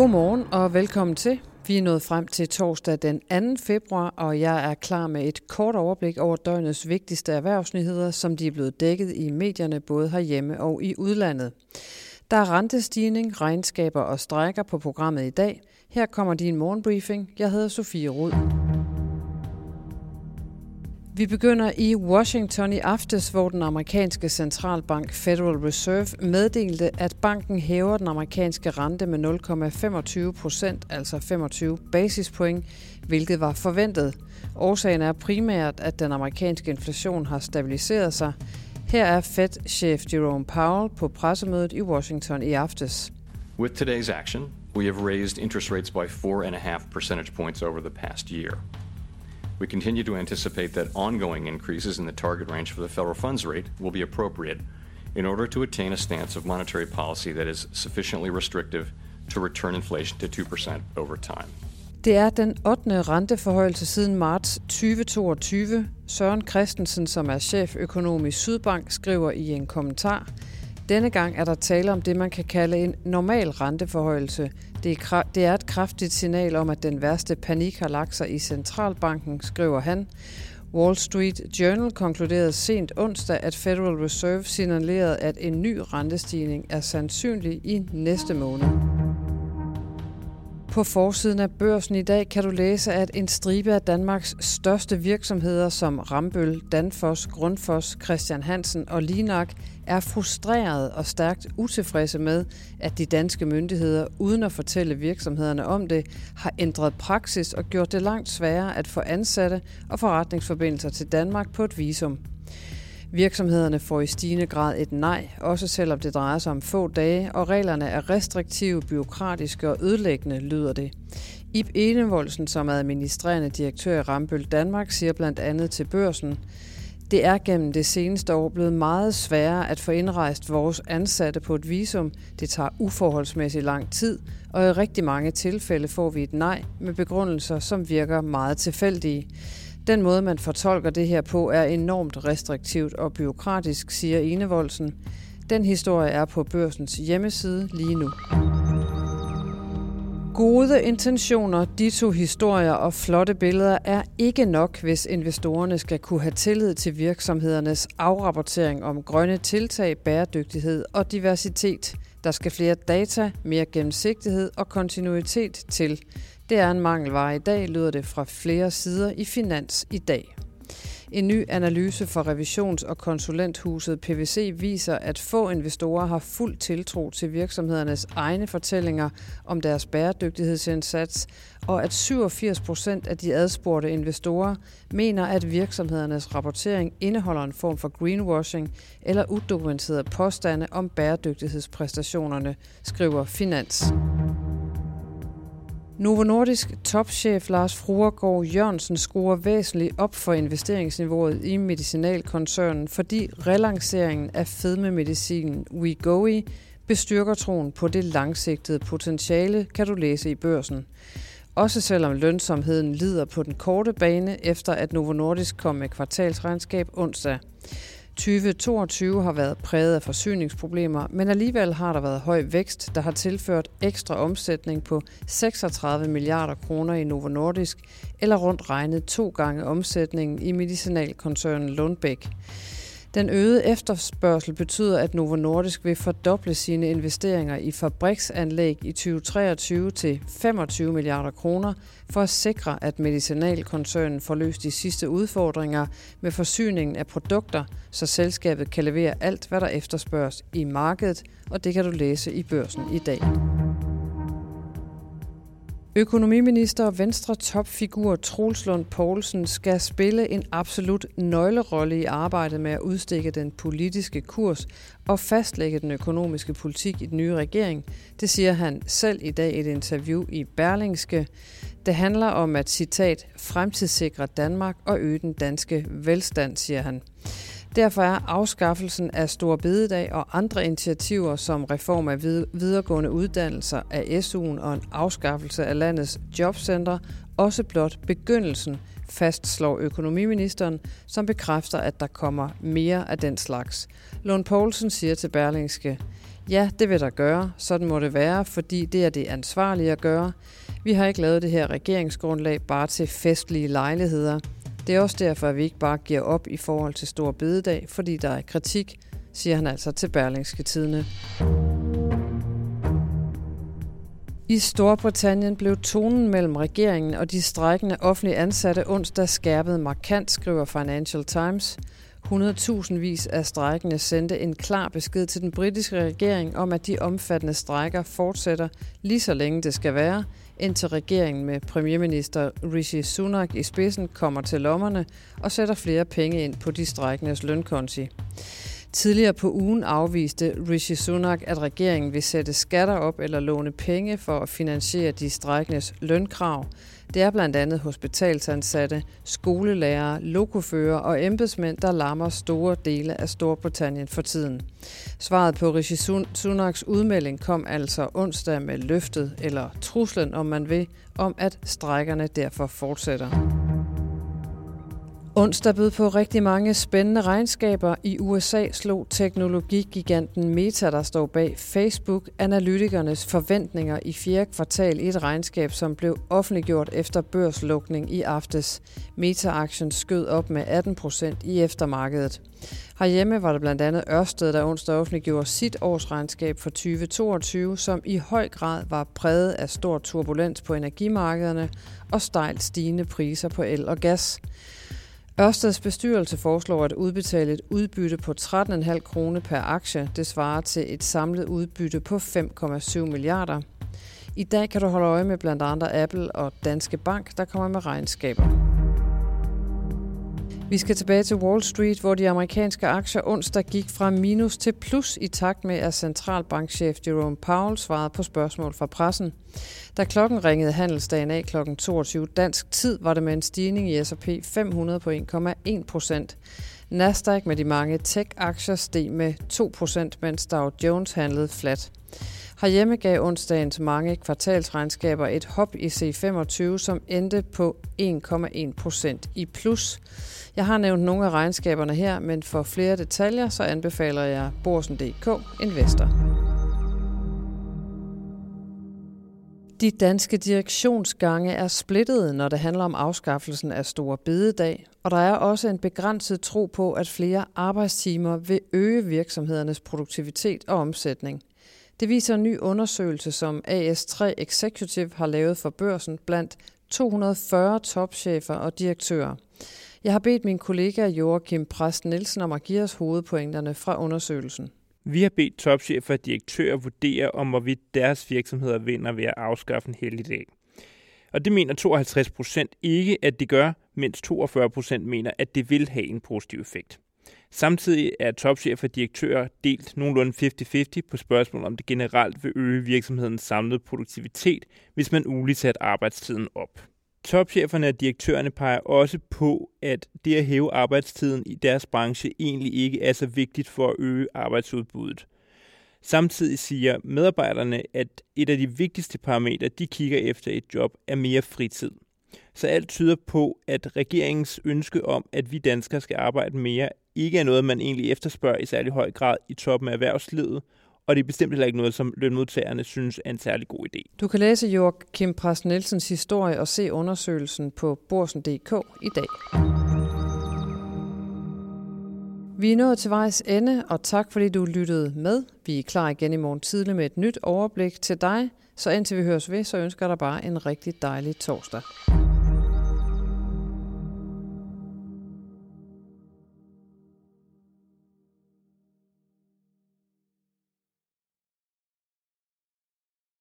Godmorgen og velkommen til. Vi er nået frem til torsdag den 2. februar, og jeg er klar med et kort overblik over døgnets vigtigste erhvervsnyheder, som de er blevet dækket i medierne både herhjemme og i udlandet. Der er rentestigning, regnskaber og strækker på programmet i dag. Her kommer din morgenbriefing. Jeg hedder Sofie Rud. Vi begynder i Washington i aftes, hvor den amerikanske centralbank Federal Reserve meddelte, at banken hæver den amerikanske rente med 0,25 procent, altså 25 basispoint, hvilket var forventet. Årsagen er primært, at den amerikanske inflation har stabiliseret sig. Her er Fed-chef Jerome Powell på pressemødet i Washington i aftes. With today's action, we have raised interest rates by four and a half percentage points over the past year. We continue to anticipate that ongoing increases in the target range for the federal funds rate will be appropriate in order to attain a stance of monetary policy that is sufficiently restrictive to return inflation to 2% over time. Det er den 8. renteforhøjelse siden marts 2022. Søren Christensen, som er cheføkonom i Sydbank, skriver i en kommentar, denne gang er der tale om det, man kan kalde en normal renteforhøjelse. Det er, det er et kraftigt signal om, at den værste panik har lagt sig i centralbanken, skriver han. Wall Street Journal konkluderede sent onsdag, at Federal Reserve signalerede, at en ny rentestigning er sandsynlig i næste måned. På forsiden af børsen i dag kan du læse, at en stribe af Danmarks største virksomheder som Rambøl, Danfoss, Grundfos, Christian Hansen og Linak er frustreret og stærkt utilfredse med, at de danske myndigheder, uden at fortælle virksomhederne om det, har ændret praksis og gjort det langt sværere at få ansatte og forretningsforbindelser til Danmark på et visum. Virksomhederne får i stigende grad et nej, også selvom det drejer sig om få dage, og reglerne er restriktive, byråkratiske og ødelæggende, lyder det. Ib Enevoldsen, som er administrerende direktør i Rambøl Danmark, siger blandt andet til børsen, det er gennem det seneste år blevet meget sværere at få indrejst vores ansatte på et visum. Det tager uforholdsmæssigt lang tid, og i rigtig mange tilfælde får vi et nej med begrundelser, som virker meget tilfældige. Den måde, man fortolker det her på, er enormt restriktivt og byråkratisk, siger Enevoldsen. Den historie er på børsens hjemmeside lige nu. Gode intentioner, to historier og flotte billeder er ikke nok, hvis investorerne skal kunne have tillid til virksomhedernes afrapportering om grønne tiltag, bæredygtighed og diversitet. Der skal flere data, mere gennemsigtighed og kontinuitet til. Det er en mangelvare i dag, lyder det fra flere sider i Finans i dag. En ny analyse fra revisions- og konsulenthuset PVC viser, at få investorer har fuld tiltro til virksomhedernes egne fortællinger om deres bæredygtighedsindsats, og at 87 procent af de adspurgte investorer mener, at virksomhedernes rapportering indeholder en form for greenwashing eller udokumenterede påstande om bæredygtighedspræstationerne, skriver Finans. Novo Nordisk topchef Lars Fruergaard Jørgensen skruer væsentligt op for investeringsniveauet i medicinalkoncernen, fordi relanceringen af fedmemedicinen Wegovy bestyrker troen på det langsigtede potentiale, kan du læse i børsen. Også selvom lønsomheden lider på den korte bane, efter at Novo Nordisk kom med kvartalsregnskab onsdag. 2022 har været præget af forsyningsproblemer, men alligevel har der været høj vækst, der har tilført ekstra omsætning på 36 milliarder kroner i Novo Nordisk, eller rundt regnet to gange omsætningen i medicinalkoncernen Lundbæk. Den øgede efterspørgsel betyder, at Novo Nordisk vil fordoble sine investeringer i fabriksanlæg i 2023 til 25 milliarder kroner for at sikre, at medicinalkoncernen får løst de sidste udfordringer med forsyningen af produkter, så selskabet kan levere alt, hvad der efterspørges i markedet, og det kan du læse i børsen i dag. Økonomiminister og venstre topfigur Troels Lund Poulsen skal spille en absolut nøglerolle i arbejdet med at udstikke den politiske kurs og fastlægge den økonomiske politik i den nye regering. Det siger han selv i dag i et interview i Berlingske. Det handler om at, citat, fremtidssikre Danmark og øge den danske velstand, siger han. Derfor er afskaffelsen af Stor Bededag og andre initiativer som reform af videregående uddannelser af SU'en og en afskaffelse af landets jobcentre også blot begyndelsen, fastslår økonomiministeren, som bekræfter, at der kommer mere af den slags. Lund Poulsen siger til Berlingske, Ja, det vil der gøre. Sådan må det være, fordi det er det ansvarlige at gøre. Vi har ikke lavet det her regeringsgrundlag bare til festlige lejligheder. Det er også derfor, at vi ikke bare giver op i forhold til Stor Bededag, fordi der er kritik, siger han altså til Berlingske Tidene. I Storbritannien blev tonen mellem regeringen og de strækkende offentlige ansatte onsdag skærpet markant, skriver Financial Times. 100.000 vis af strækkende sendte en klar besked til den britiske regering om, at de omfattende strækker fortsætter lige så længe det skal være, indtil regeringen med premierminister Rishi Sunak i spidsen kommer til lommerne og sætter flere penge ind på de strækkendes lønkonti. Tidligere på ugen afviste Rishi Sunak, at regeringen vil sætte skatter op eller låne penge for at finansiere de strækkendes lønkrav. Det er blandt andet hospitalsansatte, skolelærere, lokofører og embedsmænd, der lammer store dele af Storbritannien for tiden. Svaret på Rishi Sunaks udmelding kom altså onsdag med løftet, eller truslen om man vil, om at strækkerne derfor fortsætter. Onsdag bød på rigtig mange spændende regnskaber. I USA slog teknologigiganten Meta, der står bag Facebook, analytikernes forventninger i fjerde kvartal i et regnskab, som blev offentliggjort efter børslukning i aftes. Meta-aktien skød op med 18 procent i eftermarkedet. Herhjemme var det blandt andet Ørsted, der onsdag offentliggjorde sit årsregnskab for 2022, som i høj grad var præget af stor turbulens på energimarkederne og stejlt stigende priser på el og gas. Ørsteds bestyrelse foreslår at udbetale et udbytte på 13,5 kroner per aktie. Det svarer til et samlet udbytte på 5,7 milliarder. I dag kan du holde øje med blandt andre Apple og Danske Bank, der kommer med regnskaber. Vi skal tilbage til Wall Street, hvor de amerikanske aktier onsdag gik fra minus til plus i takt med, at centralbankchef Jerome Powell svarede på spørgsmål fra pressen. Da klokken ringede handelsdagen af kl. 22 dansk tid, var det med en stigning i S&P 500 på 1,1 procent. Nasdaq med de mange tech-aktier steg med 2 procent, mens Dow Jones handlede flat. Herhjemme gav onsdagens mange kvartalsregnskaber et hop i C25, som endte på 1,1 procent i plus. Jeg har nævnt nogle af regnskaberne her, men for flere detaljer, så anbefaler jeg Borsen.dk Investor. De danske direktionsgange er splittede, når det handler om afskaffelsen af store bededag, og der er også en begrænset tro på, at flere arbejdstimer vil øge virksomhedernes produktivitet og omsætning. Det viser en ny undersøgelse, som AS3 Executive har lavet for børsen blandt 240 topchefer og direktører. Jeg har bedt min kollega Joachim Præst Nielsen om at give os hovedpointerne fra undersøgelsen. Vi har bedt topchefer og direktører vurdere, om hvorvidt deres virksomheder vinder ved at afskaffe en helligdag. Og det mener 52 procent ikke, at det gør, mens 42 procent mener, at det vil have en positiv effekt. Samtidig er topchefer og direktører delt nogenlunde 50-50 på spørgsmål om det generelt vil øge virksomhedens samlede produktivitet, hvis man uligt satte arbejdstiden op. Topcheferne og direktørerne peger også på, at det at hæve arbejdstiden i deres branche egentlig ikke er så vigtigt for at øge arbejdsudbuddet. Samtidig siger medarbejderne, at et af de vigtigste parametre, de kigger efter et job, er mere fritid. Så alt tyder på, at regeringens ønske om, at vi danskere skal arbejde mere, ikke er noget, man egentlig efterspørger i særlig høj grad i toppen af erhvervslivet, og det er bestemt heller ikke noget, som lønmodtagerne synes er en særlig god idé. Du kan læse Joachim Pras Nielsens historie og se undersøgelsen på borsen.dk i dag. Vi er nået til vejs ende, og tak fordi du lyttede med. Vi er klar igen i morgen tidlig med et nyt overblik til dig, så indtil vi høres ved, så ønsker jeg dig bare en rigtig dejlig torsdag.